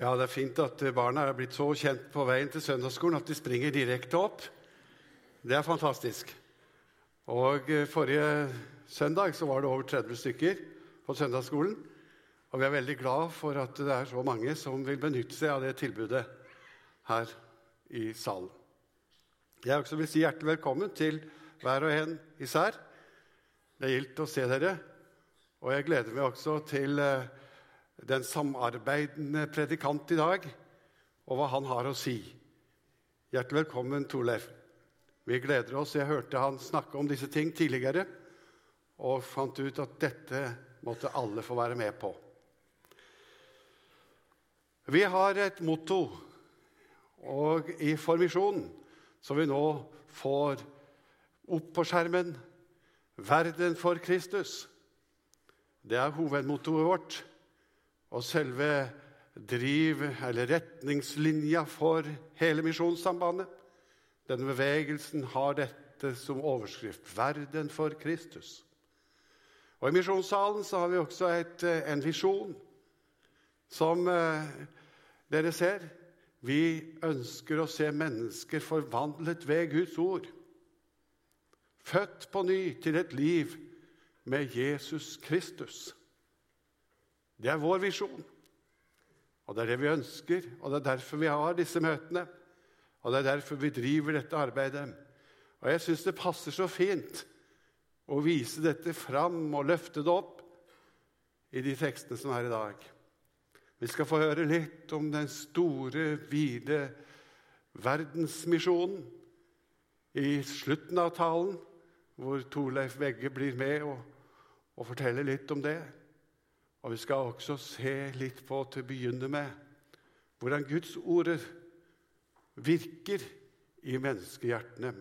Ja, det er fint at barna er blitt så kjent på veien til søndagsskolen at de springer direkte opp. Det er fantastisk. Og eh, Forrige søndag så var det over 30 stykker på søndagsskolen. Og vi er veldig glad for at det er så mange som vil benytte seg av det tilbudet her i salen. Jeg også vil si hjertelig velkommen til hver og en især. Det er gildt å se dere. Og jeg gleder meg også til eh, den samarbeidende predikant i dag, og hva han har å si. Hjertelig velkommen, Torleif. Vi gleder oss. Jeg hørte han snakke om disse ting tidligere og fant ut at dette måtte alle få være med på. Vi har et motto og i formisjonen som vi nå får opp på skjermen 'Verden for Kristus'. Det er hovedmottoet vårt og selve driv, eller retningslinja for hele Misjonssambandet. Denne bevegelsen har dette som overskrift 'Verden for Kristus'. Og I misjonssalen så har vi også et, eh, en visjon som eh, dere ser. Vi ønsker å se mennesker forvandlet ved Guds ord. Født på ny til et liv med Jesus Kristus. Det er vår visjon. Og det er det vi ønsker, og det er derfor vi har disse møtene. Og det er derfor vi driver dette arbeidet. Og jeg syns det passer så fint å vise dette fram og løfte det opp i de tekstene som er i dag. Vi skal få høre litt om den store, vide verdensmisjonen i slutten av talen, hvor Torleif Vegge blir med og, og forteller litt om det. Og vi skal også se litt på, til å begynne med, hvordan Guds ord virker i menneskehjertene.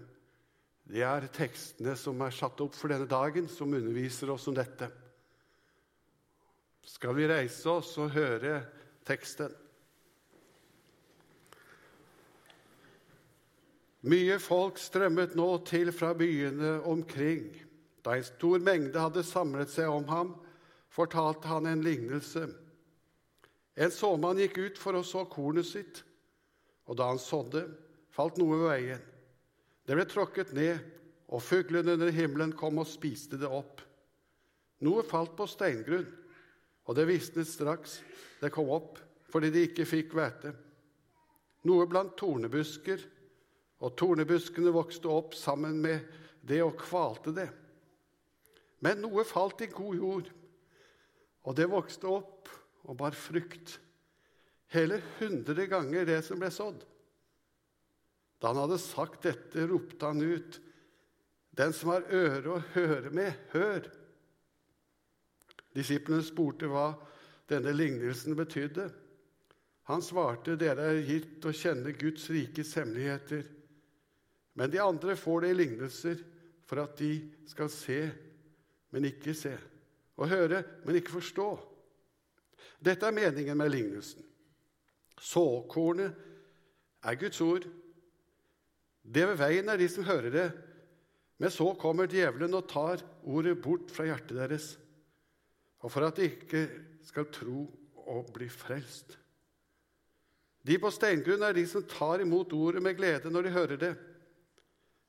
Det er tekstene som er satt opp for denne dagen, som underviser oss om dette. Skal vi reise oss og høre teksten? Mye folk strømmet nå til fra byene omkring. Da en stor mengde hadde samlet seg om ham, fortalte han en lignelse. En såmann gikk ut for å så kornet sitt, og da han sådde, falt noe ved veien. Det ble tråkket ned, og fuglene under himmelen kom og spiste det opp. Noe falt på steingrunn, og det visnet straks det kom opp, fordi de ikke fikk hvete. Noe blant tornebusker, og tornebuskene vokste opp sammen med det og kvalte det. Men noe falt i god jord, og det vokste opp og bar frukt, hele hundre ganger det som ble sådd. Da han hadde sagt dette, ropte han ut, Den som har øre å høre med, hør! Disiplene spurte hva denne lignelsen betydde. Han svarte, Dere er gitt å kjenne Guds rikes hemmeligheter. Men de andre får det i lignelser for at de skal se, men ikke se og høre, men ikke forstå. Dette er meningen med lignelsen. Såkornet er Guds ord. Det ved veien er de som hører det, men så kommer djevelen og tar ordet bort fra hjertet deres, og for at de ikke skal tro og bli frelst. De på steingrunn er de som tar imot ordet med glede når de hører det.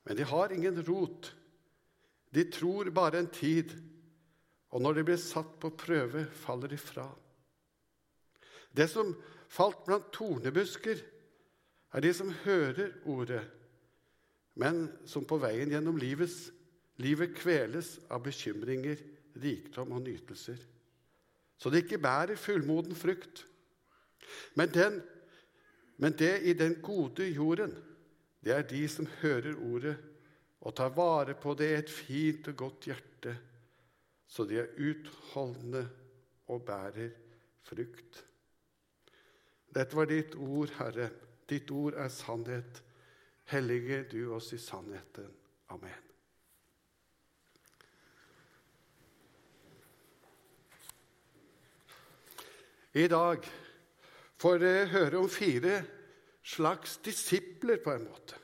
Men de har ingen rot. De tror bare en tid, og når de blir satt på prøve, faller de fra. Det som falt blant tornebusker, er de som hører ordet, men som på veien gjennom livets, livet kveles av bekymringer, rikdom og nytelser, så det ikke bærer fullmoden frukt. Men, den, men det i den gode jorden, det er de som hører ordet og tar vare på det i et fint og godt hjerte så de er utholdende og bærer frukt. Dette var ditt ord, Herre. Ditt ord er sannhet. Hellige du oss i sannheten. Amen. I dag får dere høre om fire slags disipler, på en måte.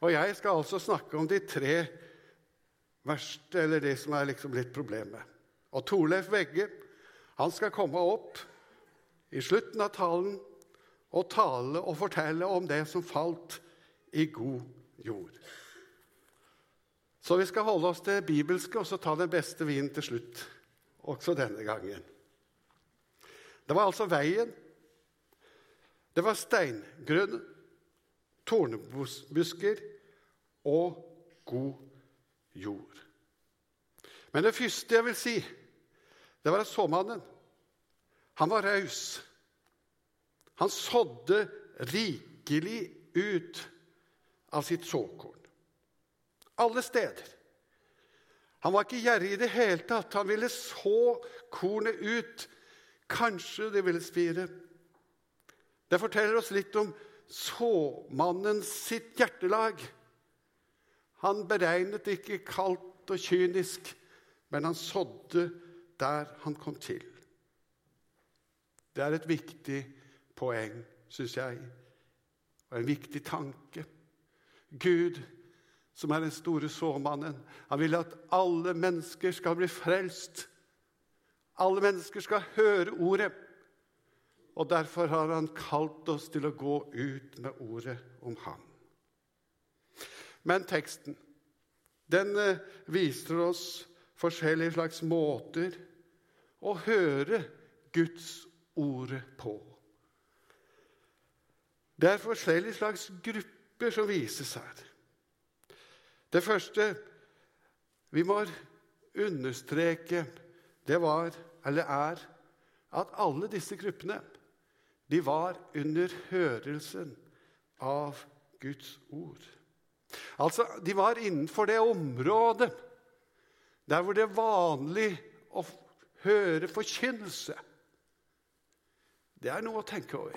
Og jeg skal altså snakke om de tre verste, eller det som er liksom litt problemet. Og Torleif Vegge han skal komme opp i slutten av talen og tale og fortelle om det som falt i god jord. Så vi skal holde oss til det bibelske og så ta den beste vinen til slutt, også denne gangen. Det var altså veien. Det var steingrunn, tornebusker og god jord. Men det første jeg vil si, det var at såmannen han var raus. Han sådde rikelig ut av sitt såkorn. Alle steder. Han var ikke gjerrig i det hele tatt. Han ville så kornet ut. Kanskje det ville spire. Det forteller oss litt om såmannen sitt hjertelag. Han beregnet ikke kaldt og kynisk, men han sådde der han kom til. Det er et viktig poeng, syns jeg, og en viktig tanke. Gud, som er den store såmannen, han vil at alle mennesker skal bli frelst. Alle mennesker skal høre ordet. Og derfor har han kalt oss til å gå ut med ordet om ham. Men teksten den eh, viser oss forskjellige slags måter å høre Guds ord på. Det er forskjellige slags grupper som vises her. Det første vi må understreke, det var, eller er, at alle disse gruppene de var under hørelsen av Guds ord. Altså, De var innenfor det området der hvor det er vanlig å høre forkynnelse. Det er noe å tenke over.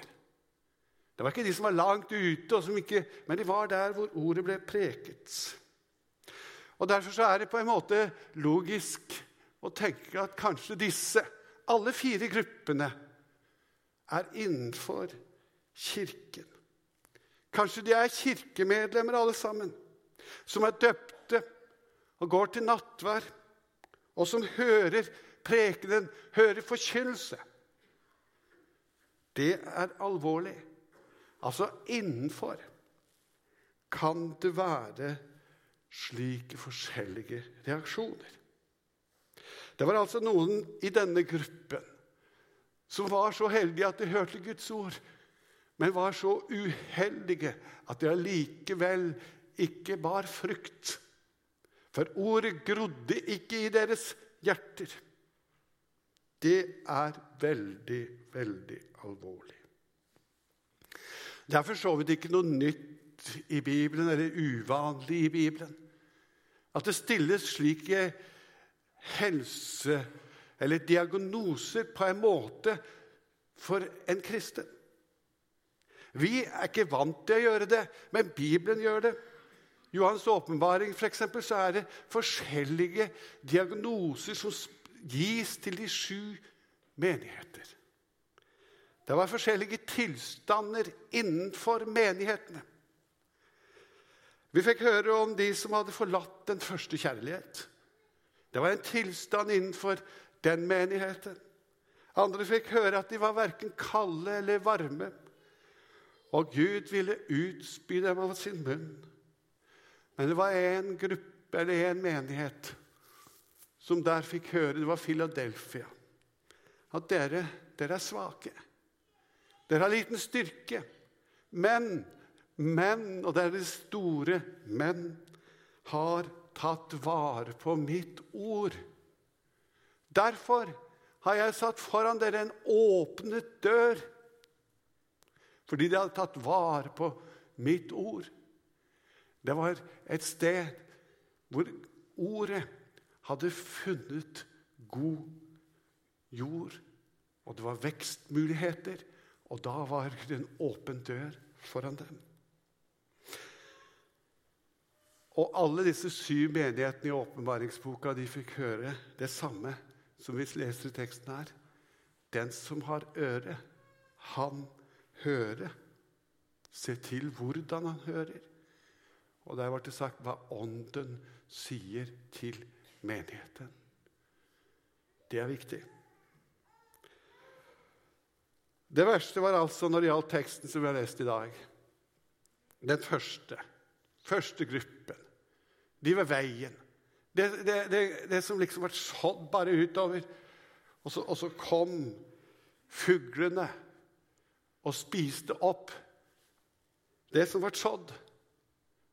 Det var ikke de som var langt ute, ikke, men de var der hvor ordet ble preket. Og Derfor er det på en måte logisk å tenke at kanskje disse, alle fire gruppene, er innenfor Kirken. Kanskje de er kirkemedlemmer alle sammen, som er døpte og går til nattvær, og som hører prekenen, hører forkynnelse. Det er alvorlig. Altså innenfor kan det være slike forskjellige reaksjoner. Det var altså noen i denne gruppen som var så heldige at de hørte Guds ord, men var så uheldige at de allikevel ikke bar frukt. For ordet grodde ikke i deres hjerter. Det er veldig, veldig alvorlig. Det er for så vidt ikke noe nytt i Bibelen, eller uvanlig i Bibelen, at det stilles slike helse- eller diagnoser på en måte for en kristen. Vi er ikke vant til å gjøre det, men Bibelen gjør det. Johans åpenbaring for eksempel, så er det forskjellige diagnoser som gis til de sju menigheter. Det var forskjellige tilstander innenfor menighetene. Vi fikk høre om de som hadde forlatt den første kjærlighet. Det var en tilstand innenfor den menigheten. Andre fikk høre at de var verken kalde eller varme. Og Gud ville utspy dem av sin munn. Men det var en gruppe eller en menighet som der fikk høre Det var Philadelphia. At dere, dere er svake. Dere har liten styrke. Men, men, og det er det store men, har tatt vare på mitt ord. Derfor har jeg satt foran dere en åpnet dør. Fordi de hadde tatt vare på mitt ord. Det var et sted hvor ordet hadde funnet god jord, og det var vekstmuligheter, og da var det en åpen dør foran dem. Og alle disse syv menighetene i åpenbaringsboka de fikk høre det samme som vi leser i teksten her. Den som har øre, han hører. Se til hvordan han hører. Og der ble det sagt hva Ånden sier til menigheten. Det er viktig. Det verste var altså når det gjaldt teksten som vi har lest i dag. Den første. Første gruppen. De ved veien. Det, det, det, det som liksom var sådd bare utover. Og så, og så kom fuglene og spiste opp det som ble sådd.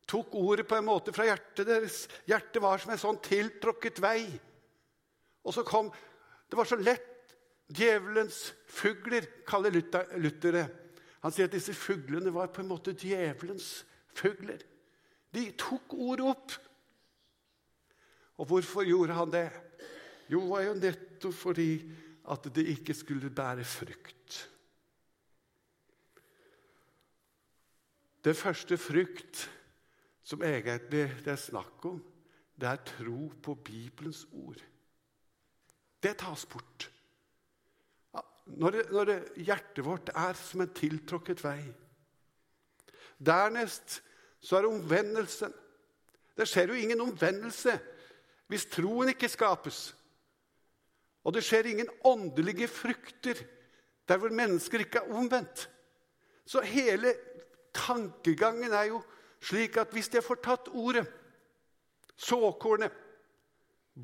Tok ordet på en måte fra hjertet deres. Hjertet var som en sånn tiltråkket vei. Og så kom Det var så lett. Djevelens fugler, kaller Luther det. Han sier at disse fuglene var på en måte djevelens fugler. De tok ordet opp. Og hvorfor gjorde han det? Jo, det var jo nettopp fordi at det ikke skulle bære frukt. Det første frukt som egentlig det er snakk om, det er tro på Bibelens ord. Det tas bort. Når, det, når det, hjertet vårt er som en tiltråkket vei. Dernest så er det omvendelsen. Det skjer jo ingen omvendelse hvis troen ikke skapes. Og det skjer ingen åndelige frukter der hvor mennesker ikke er omvendt. Så hele tankegangen er jo slik at hvis jeg får tatt ordet, såkornet,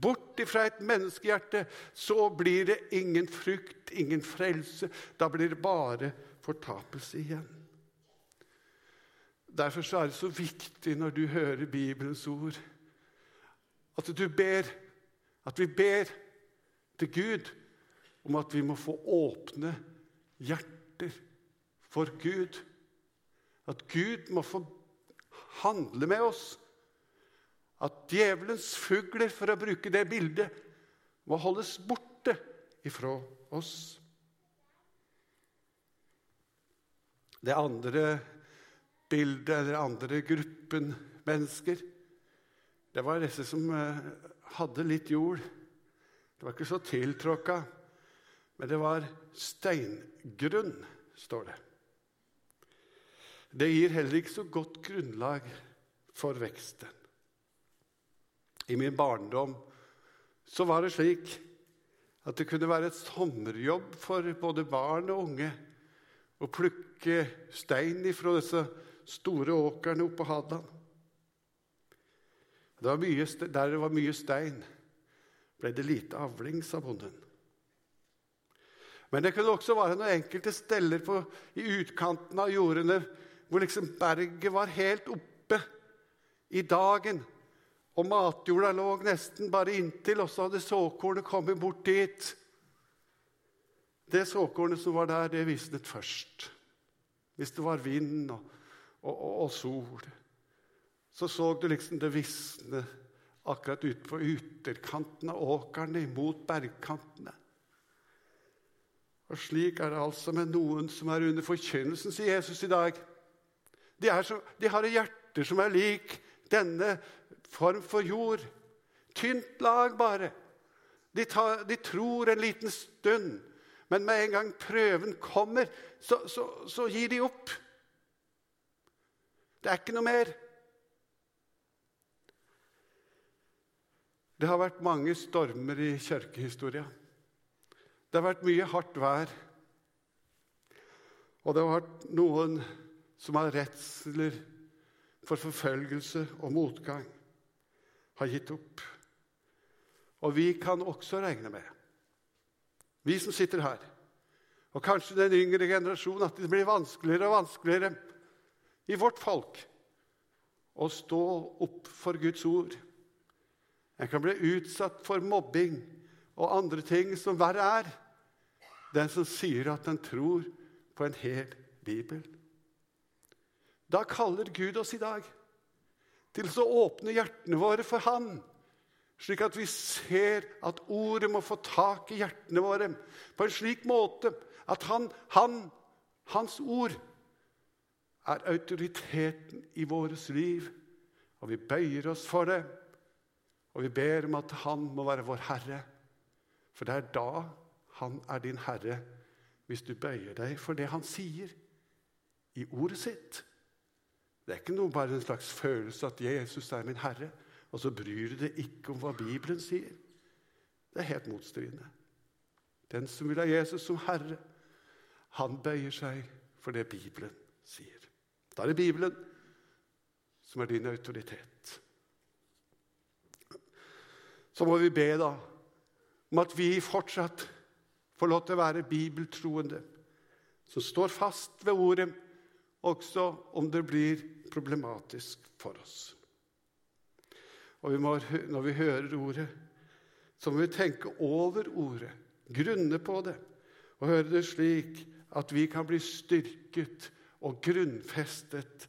bort fra et menneskehjerte, så blir det ingen frukt, ingen frelse. Da blir det bare fortapelse igjen. Derfor er det så viktig når du hører Bibelens ord, at du ber, at vi ber til Gud om at vi må få åpne hjerter for Gud. At Gud må få handle med oss. At djevelens fugler, for å bruke det bildet, må holdes borte ifra oss. Det andre bildet, eller andre gruppen mennesker, det var disse som eh, hadde litt jord. Det var ikke så tiltråkka, men det var steingrunn, står det. Det gir heller ikke så godt grunnlag for veksten. I min barndom så var det slik at det kunne være et sommerjobb for både barn og unge å plukke stein fra disse store åkrene oppe på Hadeland. der det var mye stein, ble det lite avling, sa bonden. Men det kunne også være noen enkelte steller på, i utkanten av jordene hvor liksom berget var helt oppe i dagen. Og matjorda lå nesten bare inntil, og så hadde såkornet kommet bort dit. Det såkornet som var der, det visnet først. Hvis det var vind og, og, og, og sol, så så du liksom det visne akkurat ute på ytterkanten av åkrene imot bergkantene. Og slik er det altså med noen som er under forkynnelsen, sier Jesus i dag. De, så, de har hjerter som er lik denne form for jord. Tynt lag, bare. De, tar, de, tror en liten stund, men med en gang prøven kommer, så, så, så gir de opp. Det er ikke noe mer. Det har vært mange stormer i kirkehistoria. Det har vært mye hardt vær. Og det har vært noen som av redsler for forfølgelse og motgang, har gitt opp. Og vi kan også regne med, vi som sitter her, og kanskje den yngre generasjonen, at det blir vanskeligere og vanskeligere i vårt folk å stå opp for Guds ord. En kan bli utsatt for mobbing og andre ting som verre er. Den som sier at den tror på en hel bibel. Da kaller Gud oss i dag til å åpne hjertene våre for Han, slik at vi ser at ordet må få tak i hjertene våre på en slik måte at han, han, hans ord er autoriteten i vårt liv. Og vi bøyer oss for det, og vi ber om at Han må være vår Herre. For det er da Han er din Herre, hvis du bøyer deg for det Han sier i ordet sitt. Det er ikke noe bare en slags følelse at Jesus er min herre, og så bryr du deg ikke om hva Bibelen sier. Det er helt motstridende. Den som vil ha Jesus som herre, Han bøyer seg for det Bibelen sier. Da er det Bibelen som er din autoritet. Så må vi be da om at vi fortsatt får lov til å være bibeltroende, som står fast ved ordet, også om det blir problematisk for oss. Og vi må, når vi hører ordet, så må vi tenke over ordet, grunne på det, og høre det slik at vi kan bli styrket og grunnfestet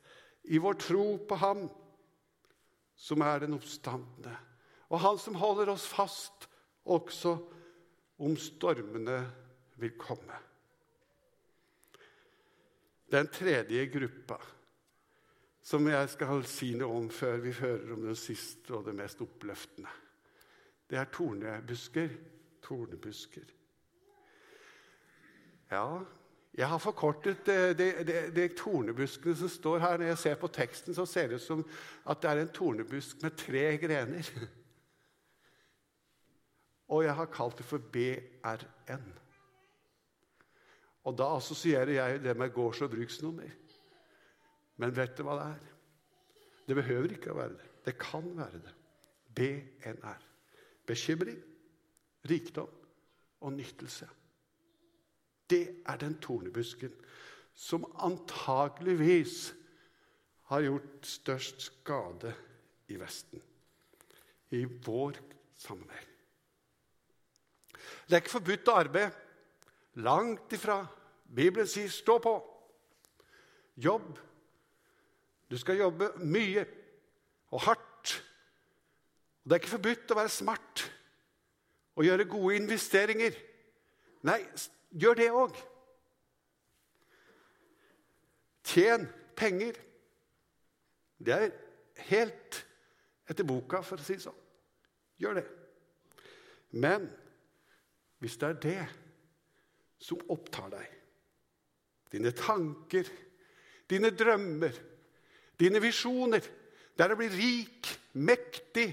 i vår tro på Ham som er den oppstandende, og Han som holder oss fast også om stormene vil komme. Den tredje gruppa som jeg skal si noe om før vi hører om den siste og det mest oppløftende. Det er tornebusker. Tornebusker. Ja, jeg har forkortet de, de, tornebuskene som står her. Når jeg ser på teksten, så ser det ut som at det er en tornebusk med tre grener. Og jeg har kalt det for BRN. Og da assosierer jeg det med gårds- og bruksnummer. Men vet du hva det er? Det behøver ikke å være det. Det kan være det. BNR. Bekymring, rikdom og nyttelse. Det er den tornebusken som antageligvis har gjort størst skade i Vesten. I vår sammenheng. Det er ikke forbudt å arbeide. Langt ifra. Bibelen sier 'stå på'. Jobb. Du skal jobbe mye og hardt. Det er ikke forbudt å være smart og gjøre gode investeringer. Nei, gjør det òg. Tjen penger. Det er helt etter boka, for å si det sånn. Gjør det. Men hvis det er det som opptar deg, dine tanker, dine drømmer, dine visjoner, det er å bli rik, mektig,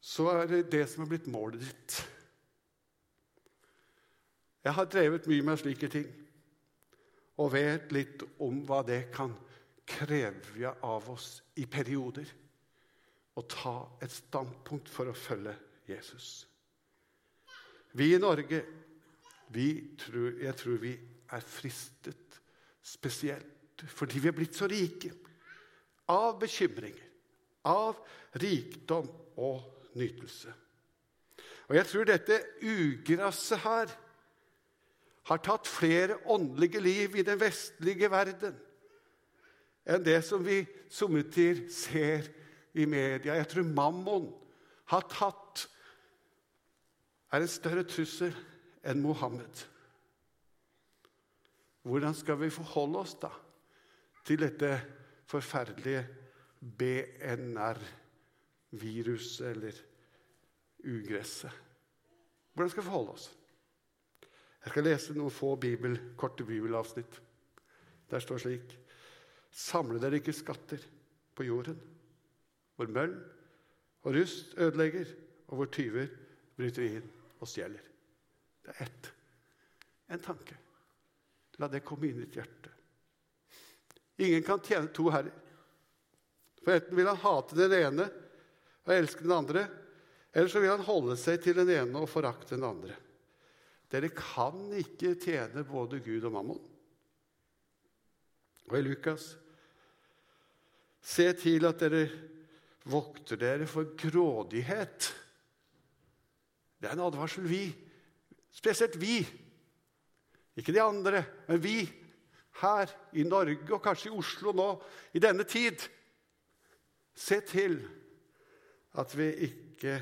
så er det det som er blitt målet ditt. Jeg har drevet mye med slike ting og vet litt om hva det kan kreve av oss i perioder å ta et standpunkt for å følge Jesus. Vi i Norge, vi tror, jeg tror vi er fristet spesielt fordi vi er blitt så rike av bekymringer, av rikdom og nytelse. Og jeg tror dette ugresset her har tatt flere åndelige liv i den vestlige verden enn det som vi somme tider ser i media. Jeg tror mammon har tatt er en større trussel enn Mohammed. Hvordan skal vi forholde oss da til dette forferdelige BNR-viruset eller ugresset? Hvordan skal vi forholde oss? Jeg skal lese noen få bibel, korte bibelavsnitt. Der står slik Samle dere ikke skatter på jorden, hvor møll og rust ødelegger, og hvor tyver bryter inn og stjeler. Det er ett. En tanke. La det komme inn i ditt hjerte. Ingen kan tjene to herrer. For enten vil han hate den ene og elske den andre, eller så vil han holde seg til den ene og forakte den andre. Dere kan ikke tjene både Gud og mammon. Og i Lukas Se til at dere vokter dere for grådighet. Det er en advarsel vi, spesielt vi, ikke de andre, men vi her i Norge og kanskje i Oslo nå, i denne tid. Se til at vi ikke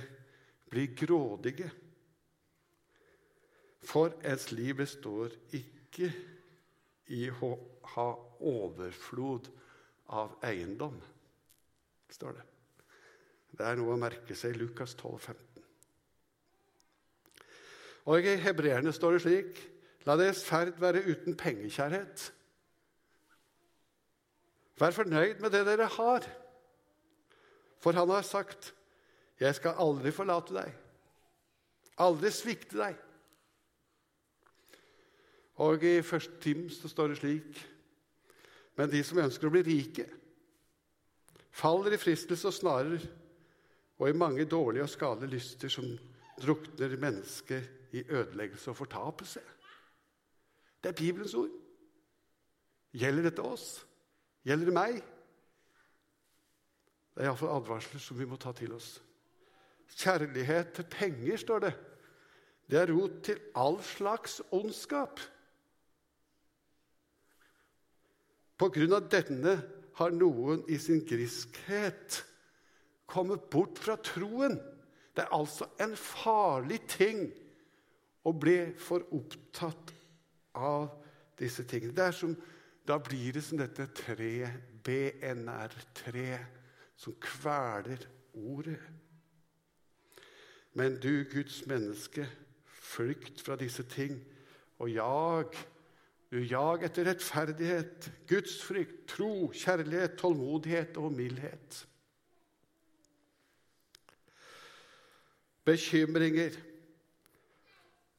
blir grådige. For ens liv består ikke i å ha overflod av eiendom, står det. Det er noe å merke seg i Lukas 12, 15. Og i hebreerne står det slik La deres ferd være uten pengekjærhet. Vær fornøyd med det dere har. For han har sagt, 'Jeg skal aldri forlate deg', aldri svikte deg. Og i første Tims så står det slik Men de som ønsker å bli rike, faller i fristelse og snarer, og i mange dårlige og skadelige lyster som drukner mennesket i ødeleggelse og fortapelse. Det er Bibelens ord. Gjelder dette oss? Gjelder det meg? Det er iallfall advarsler som vi må ta til oss. Kjærlighet til penger, står det. Det er rot til all slags ondskap. På grunn av denne har noen i sin griskhet kommet bort fra troen. Det er altså en farlig ting å bli for opptatt av disse tingene. Det er som, da blir det som dette treet, BNR-tre, som kveler ordet. Men du, Guds menneske, flykt fra disse ting og jag du jag etter rettferdighet, Guds frykt, tro, kjærlighet, tålmodighet og mildhet. Bekymringer.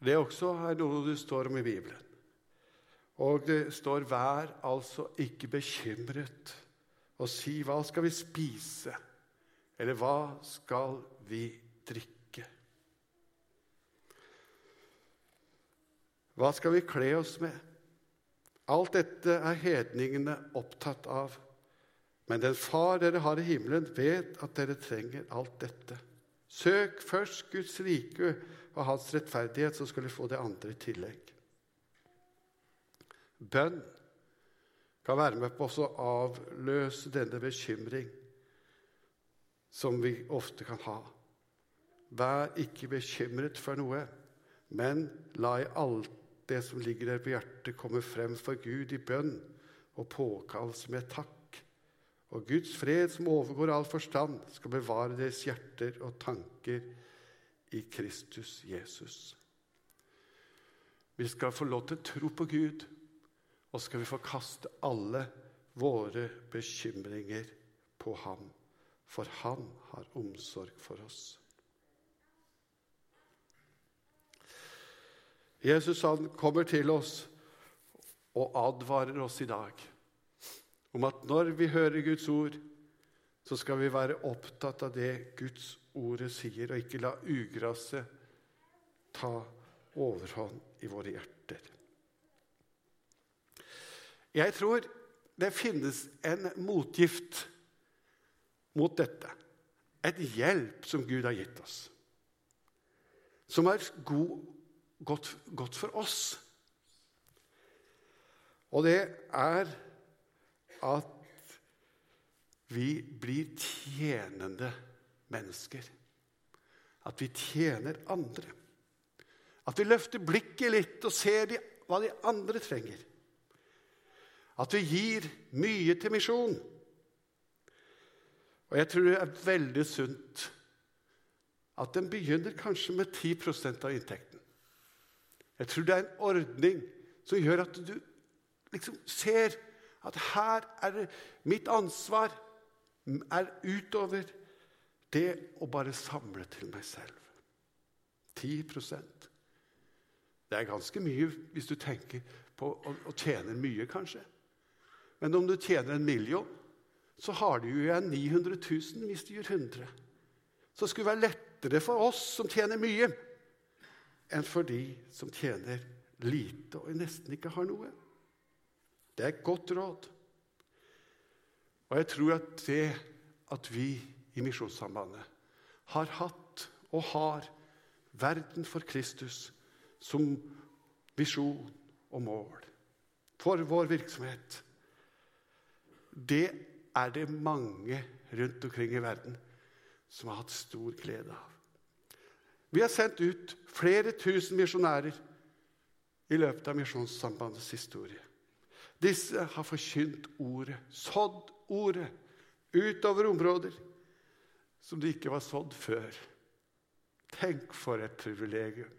Det også er noe du står om i Bibelen. Og det står 'vær altså ikke bekymret' og si 'hva skal vi spise', eller 'hva skal vi drikke'? Hva skal vi kle oss med? Alt dette er hedningene opptatt av. Men den Far dere har i himmelen, vet at dere trenger alt dette. Søk først Guds rike og hans rettferdighet, så skal dere få det andre i tillegg. Bønn kan være med på å avløse denne bekymring som vi ofte kan ha. Vær ikke bekymret for noe, men la i alt det som ligger der på hjertet, komme frem for Gud i bønn og påkallelse med takk. Og Guds fred, som overgår all forstand, skal bevare deres hjerter og tanker i Kristus Jesus. Vi skal få lov til å tro på Gud, og skal vi få kaste alle våre bekymringer på ham, for han har omsorg for oss. Jesus han kommer til oss og advarer oss i dag om at når vi hører Guds ord, så skal vi være opptatt av det Guds ordet sier, og ikke la ugraset ta overhånd i våre hjerter. Jeg tror det finnes en motgift mot dette. Et hjelp som Gud har gitt oss. Som er god godt, godt for oss. Og det er at vi blir tjenende mennesker. At vi tjener andre. At vi løfter blikket litt og ser de, hva de andre trenger. At vi gir mye til misjon. Og jeg tror det er veldig sunt at den begynner kanskje med 10% av inntekten. Jeg tror det er en ordning som gjør at du liksom ser at her er det mitt ansvar er utover det å bare samle til meg selv. 10% Det er ganske mye hvis du tenker på å, å tjene mye, kanskje. Men om du tjener en million, så har du jo igjen 900 000 hvis du gjør 100. Så det skulle være lettere for oss som tjener mye, enn for de som tjener lite og nesten ikke har noe. Det er et godt råd. Og jeg tror at det at vi i Misjonssambandet har hatt og har verden for Kristus som visjon og mål for vår virksomhet, det er det mange rundt omkring i verden som har hatt stor glede av. Vi har sendt ut flere tusen misjonærer i løpet av Misjonssambandets historie. Disse har forkynt ordet, sådd ordet, utover områder som det ikke var sådd før. Tenk for et privilegium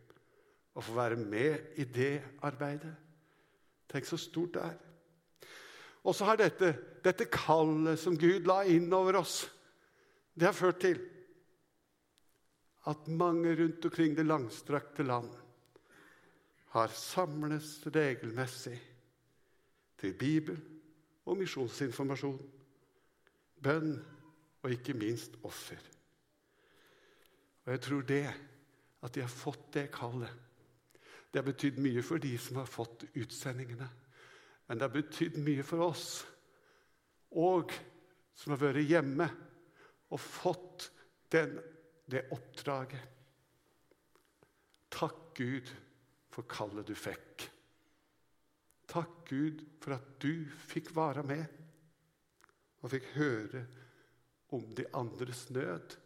å få være med i det arbeidet. Tenk så stort det er. Og så har dette, dette kallet som Gud la inn over oss, det har ført til at mange rundt omkring det langstrakte land har samles regelmessig til Bibel og misjonsinformasjon, bønn og ikke minst offer. Og jeg tror det, at de har fått det kallet, det har betydd mye for de som har fått utsendingene. Men det har betydd mye for oss og som har vært hjemme og fått den, det oppdraget. Takk, Gud, for kallet du fikk. Takk, Gud, for at du fikk være med og fikk høre om de andres nød.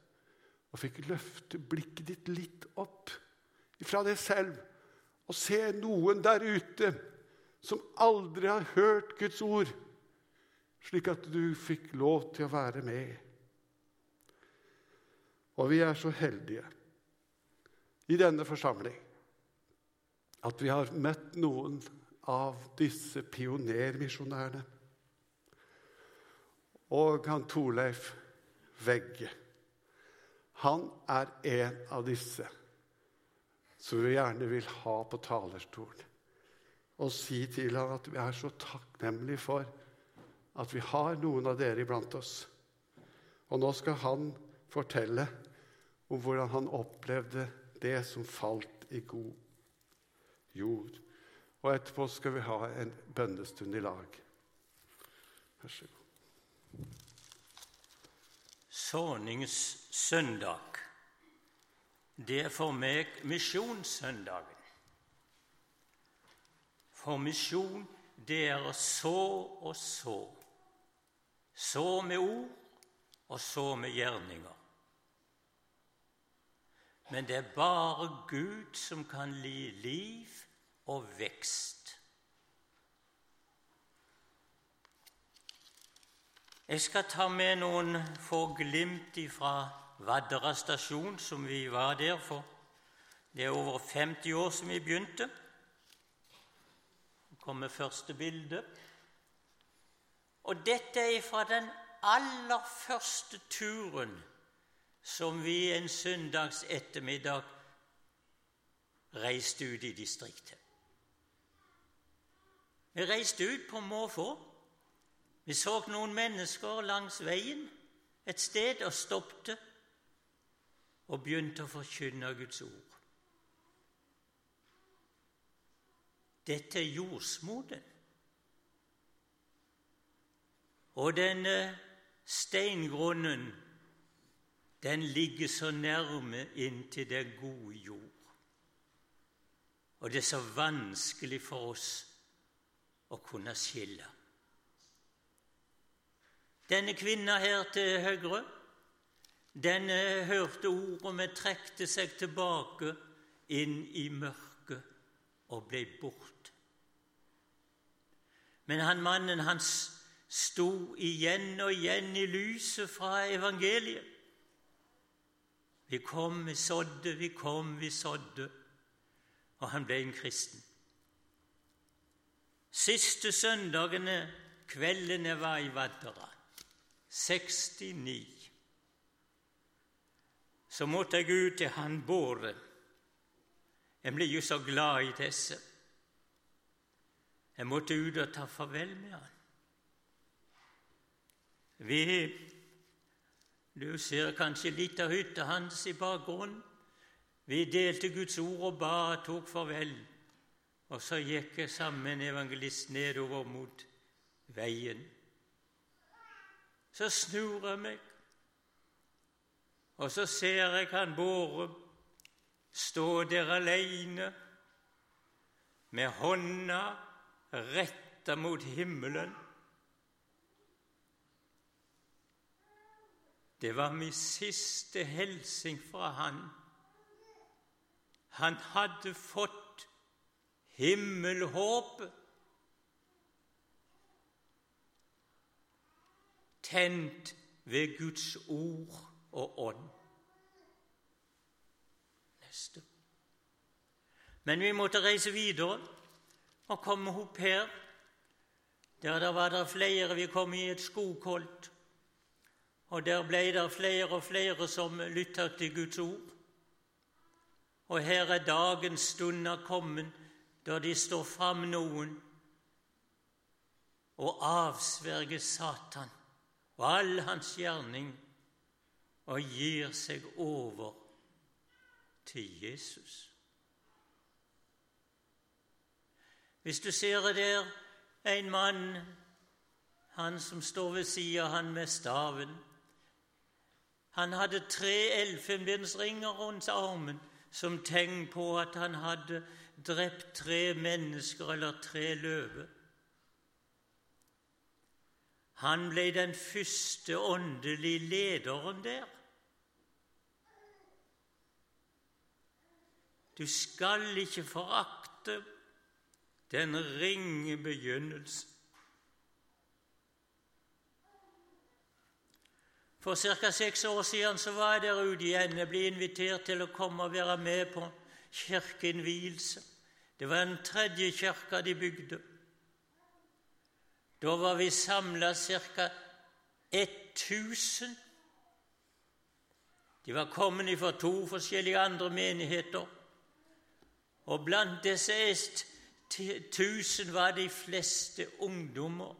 Og fikk løfte blikket ditt litt opp fra deg selv og se noen der ute som aldri har hørt Guds ord, slik at du fikk lov til å være med. Og vi er så heldige i denne forsamling at vi har møtt noen av disse pionermisjonærene. Og han Torleif Vegge. Han er en av disse som vi gjerne vil ha på talerstolen. Og si til ham at vi er så takknemlige for at vi har noen av dere iblant oss. Og nå skal han fortelle om hvordan han opplevde det som falt i god jord. Og etterpå skal vi ha en bønnestund i lag. Vær så god. Såningssøndag, det er for meg misjonssøndagen. For misjon, det er å så og så. Så med ord, og så med gjerninger. Men det er bare Gud som kan gi liv og vekst. Jeg skal ta med noen få glimt fra Vadra stasjon, som vi var der for. Det er over 50 år som vi begynte. Kommer første bilde. Og dette er fra den aller første turen som vi en søndags ettermiddag reiste ut i distriktet. Vi reiste ut på måfå. Vi så noen mennesker langs veien et sted og stoppet og begynte å forkynne Guds ord. Dette er jordsmoden. Og denne steingrunnen, den ligger så nærme inntil den gode jord. Og det er så vanskelig for oss å kunne skille. Denne kvinna her til høyre, den hørte ordet, men trekte seg tilbake inn i mørket og ble borte. Men han mannen, han sto igjen og igjen i lyset fra evangeliet. Vi kom, vi sådde, vi kom, vi sådde. Og han ble en kristen. Siste søndagene, kveldene var i Vaddera, 69, så måtte jeg ut til han Båre. Jeg ble jo så glad i disse. Jeg måtte ut og ta farvel med han. Vi Du ser kanskje litt av hytta hans i bakgrunnen. Vi delte Guds ord og ba og tok farvel. Og så gikk jeg sammen med en evangelist nedover mot veien. Så snur jeg meg, og så ser jeg han Båre stå der aleine med hånda retta mot himmelen. Det var min siste hilsen fra han. Han hadde fått himmelhåpet. Tent ved Guds ord og ånd. Neste. Men vi måtte reise videre og komme opp her. Der, det var det flere. Vi kom i et skogholt. Og der ble det flere og flere som lytta til Guds ord. Og her er dagens stunder kommet da de står fram noen og avsverger Satan og all hans gjerning og gir seg over til Jesus. Hvis du ser der en mann, han som står ved sida han med staven Han hadde tre elfenbensringer rundt armen som tegn på at han hadde drept tre mennesker eller tre løver. Han ble den første åndelige lederen der. Du skal ikke forakte den ringe begynnelse. For ca. seks år siden så var jeg der ute igjen. Jeg ble invitert til å komme og være med på kirkeinnvielse. Det var den tredje kirka de bygde. Da var vi samla ca. 1000. De var kommet fra to forskjellige andre menigheter. Og blant disse 1000 var de fleste ungdommer.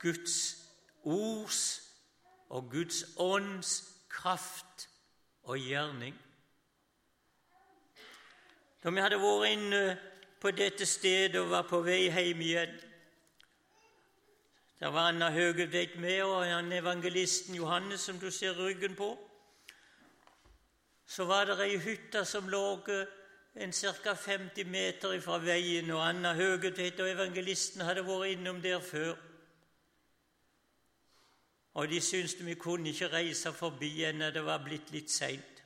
Guds ords og Guds ånds kraft og gjerning. Da vi hadde vært inne på dette stedet og var på vei hjem igjen Der var Anna Høgeveit med, og evangelisten Johannes, som du ser ryggen på. Så var det ei hytte som lå en ca. 50 meter fra veien, og Anna Høgetveit og evangelisten hadde vært innom der før. Og de syntes vi kunne ikke reise forbi ennå det var blitt litt seint.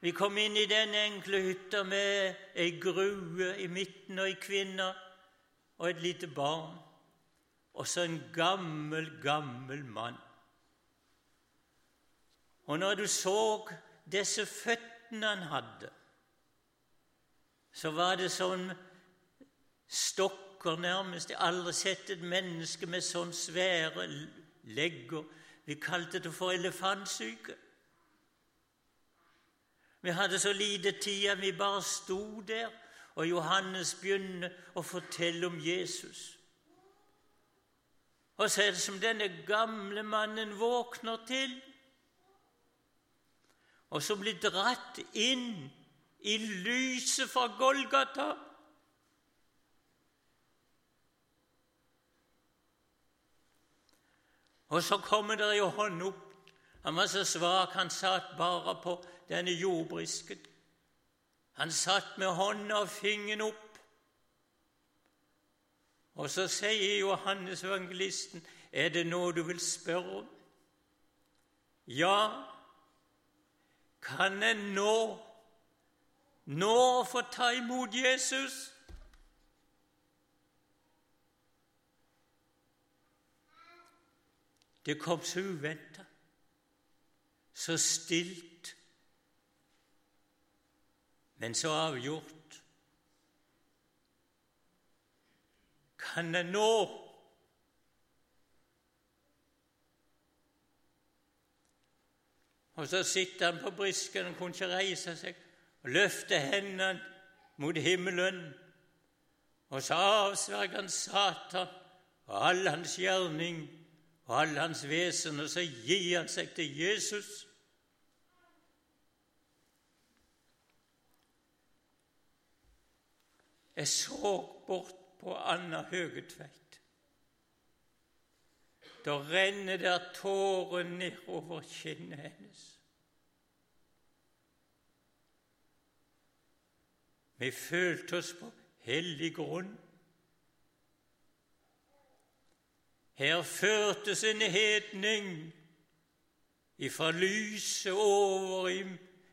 Vi kom inn i den enkle hytta med ei grue i midten og ei kvinne og et lite barn, og så en gammel, gammel mann. Og når du så disse føttene han hadde, så var det sånn stokker nærmest. Jeg har aldri sett et menneske med sånn svære legger. Vi kalte det for elefantsyke. Vi hadde så lite tid at vi bare sto der, og Johannes begynner å fortelle om Jesus. Og så er det som denne gamle mannen våkner til, og som blir dratt inn i lyset fra Golgata. Og så kommer det jo hånd opp. Han var så svak, han satt bare på denne jordbrisken. Han satt med hånda og fingeren opp. Og så sier Johannes evangelisten, 'Er det noe du vil spørre om?' Ja, kan en nå nå få ta imot Jesus? Det kom så uventa, så stilt men så avgjort. Kan en nå Og så sitter han på brisken og kunne ikke reise seg og løfte hendene mot himmelen. Og så avsverger han Satan og all hans gjerning og all hans vesen, og så gir han seg til Jesus. Jeg så bort på Anna Høgetveit. Da renner der tårer nedover kinnet hennes. Vi følte oss på hellig grunn. Her førtes en hedning ifra lyset over i,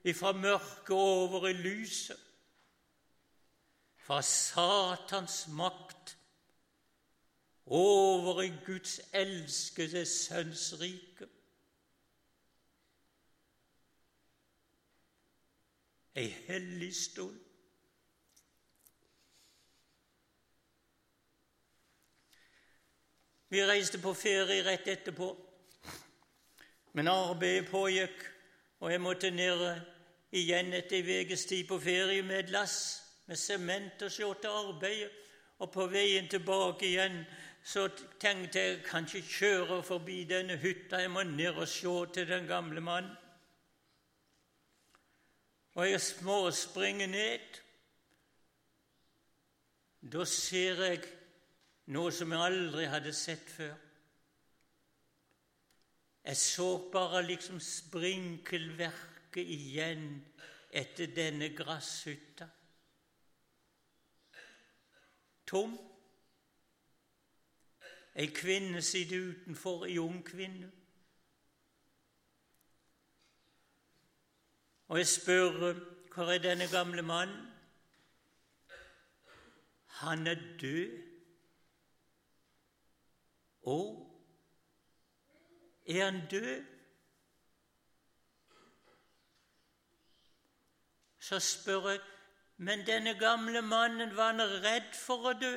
ifra mørket over i lyset fra Satans makt over i Guds elskede Sønns rike. Ei hellig stund. Vi reiste på ferie rett etterpå, men arbeidet pågikk, Og jeg måtte ned igjen etter ei ukes tid på ferie med et lass med sement og se til arbeidet. Og på veien tilbake igjen så tenkte jeg kanskje kjøre forbi denne hytta, jeg må ned og se til den gamle mannen. Og jeg småspringer ned. Da ser jeg noe som jeg aldri hadde sett før. Jeg så bare liksom sprinkelverket igjen etter denne gresshytta. Tom. Ei kvinne sitter utenfor, ei ung kvinne. Og jeg spør hvor er denne gamle mannen? Han er død. Å, er han død? Så spør jeg, men denne gamle mannen, var han redd for å dø?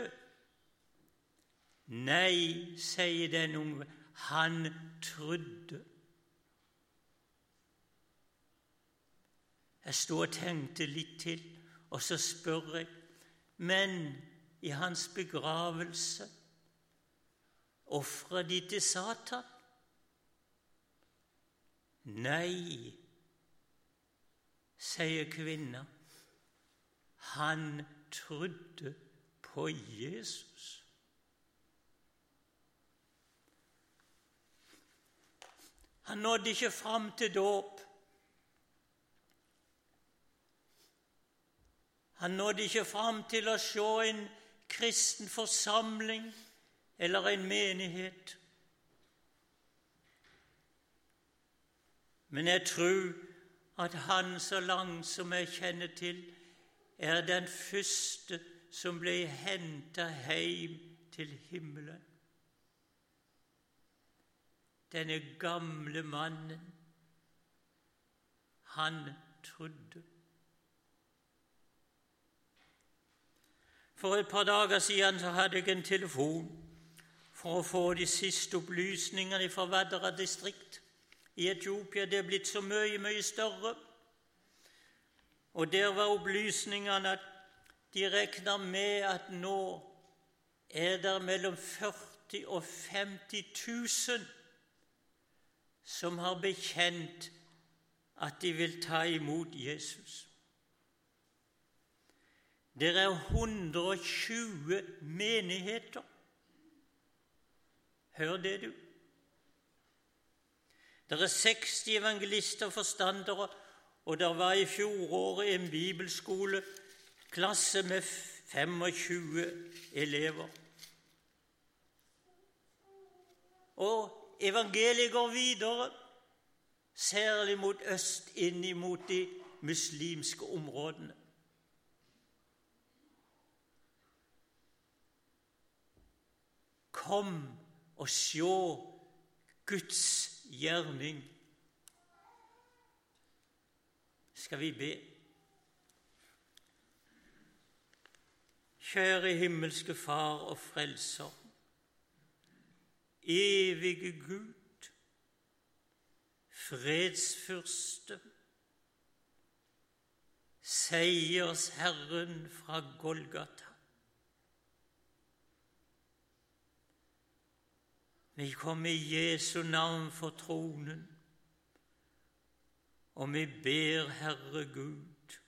Nei, sier den unge, han trodde. Jeg sto og tenkte litt til, og så spør jeg, men i hans begravelse ofra de til Satan? Nei, sier kvinna. Han trodde på Jesus. Han nådde ikke fram til dåp. Han nådde ikke fram til å se en kristen forsamling eller en menighet. Men jeg tror at han, så langt som jeg kjenner til, er den første som ble henta hjem til himmelen. Denne gamle mannen, han trodde. For et par dager siden så hadde jeg en telefon for å få de siste opplysningene fra Vadra distrikt i Etiopia. Det er blitt så mye, mye større. Og der var opplysningene at de regna med at nå er det mellom 40 og 50 000 som har bekjent at de vil ta imot Jesus. Det er 120 menigheter. Hør det, du. Det er 60 evangelister og forstandere, og det var i fjoråret en bibelskole, klasse med 25 elever. Og evangeliet går videre, særlig mot øst, inn mot de muslimske områdene. Kom og sjå Guds gjerning. Skal vi be? Kjære himmelske Far og Frelser, evige Gud, fredsfyrste, seiersherren fra Golgata. Vi kommer i Jesu navn for tronen, og vi ber Herre Gud,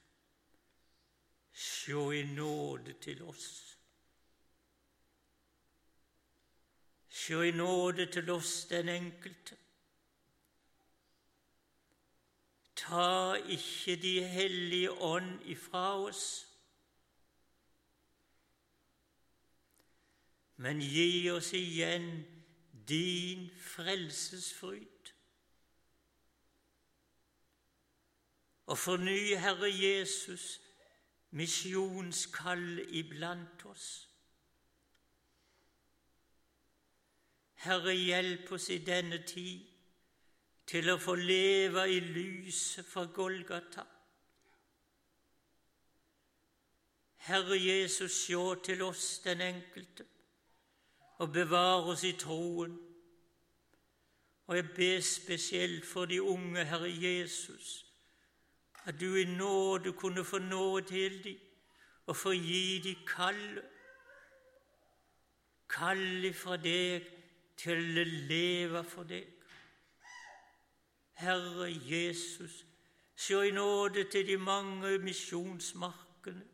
sjå i nåde til oss. Sjå i nåde til oss, den enkelte. Ta ikke De hellige ånd ifra oss, men gi oss igjen din frelsesfryd. Og forny, Herre Jesus, misjonskallet iblant oss. Herre, hjelp oss i denne tid til å få leve i lyset fra Golgata. Herre Jesus, sjå til oss, den enkelte og bevare oss i troen, Og jeg ber spesielt for de unge, Herre Jesus, at du i nåde kunne få nåde til dem og få gi dem kallet. Kall fra deg til å leve for deg. Herre Jesus, se i nåde til de mange misjonsmarkene,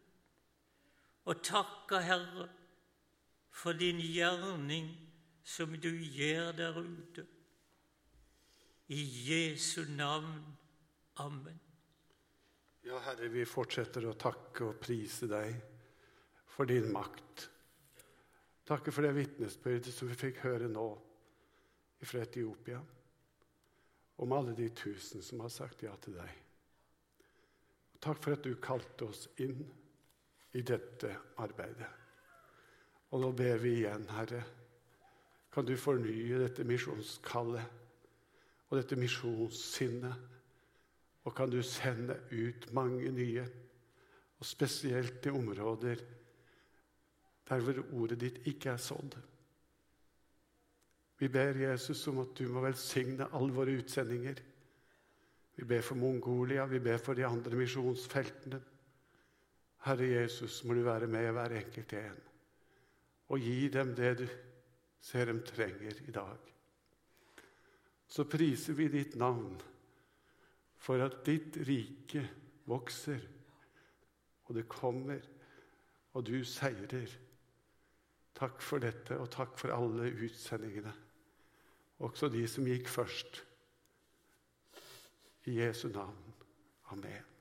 og takke, Herre, for din gjerning som du gjør der ute. I Jesu navn. Amen. Ja, Herre, vi fortsetter å takke og prise deg for din makt. Takke for det vitnesbyrdet som vi fikk høre nå fra Etiopia, om alle de tusen som har sagt ja til deg. Takk for at du kalte oss inn i dette arbeidet. Og nå ber vi igjen, Herre, kan du fornye dette misjonskallet og dette misjonssinnet og kan du sende ut mange nye, og spesielt til områder der hvor ordet ditt ikke er sådd. Vi ber Jesus om at du må velsigne alle våre utsendinger. Vi ber for Mongolia, vi ber for de andre misjonsfeltene. Herre Jesus, må du være med hver enkelt en og gi dem det du ser dem trenger i dag. Så priser vi ditt navn for at ditt rike vokser, og det kommer, og du seirer. Takk for dette, og takk for alle utsendingene, også de som gikk først. I Jesu navn. Amen.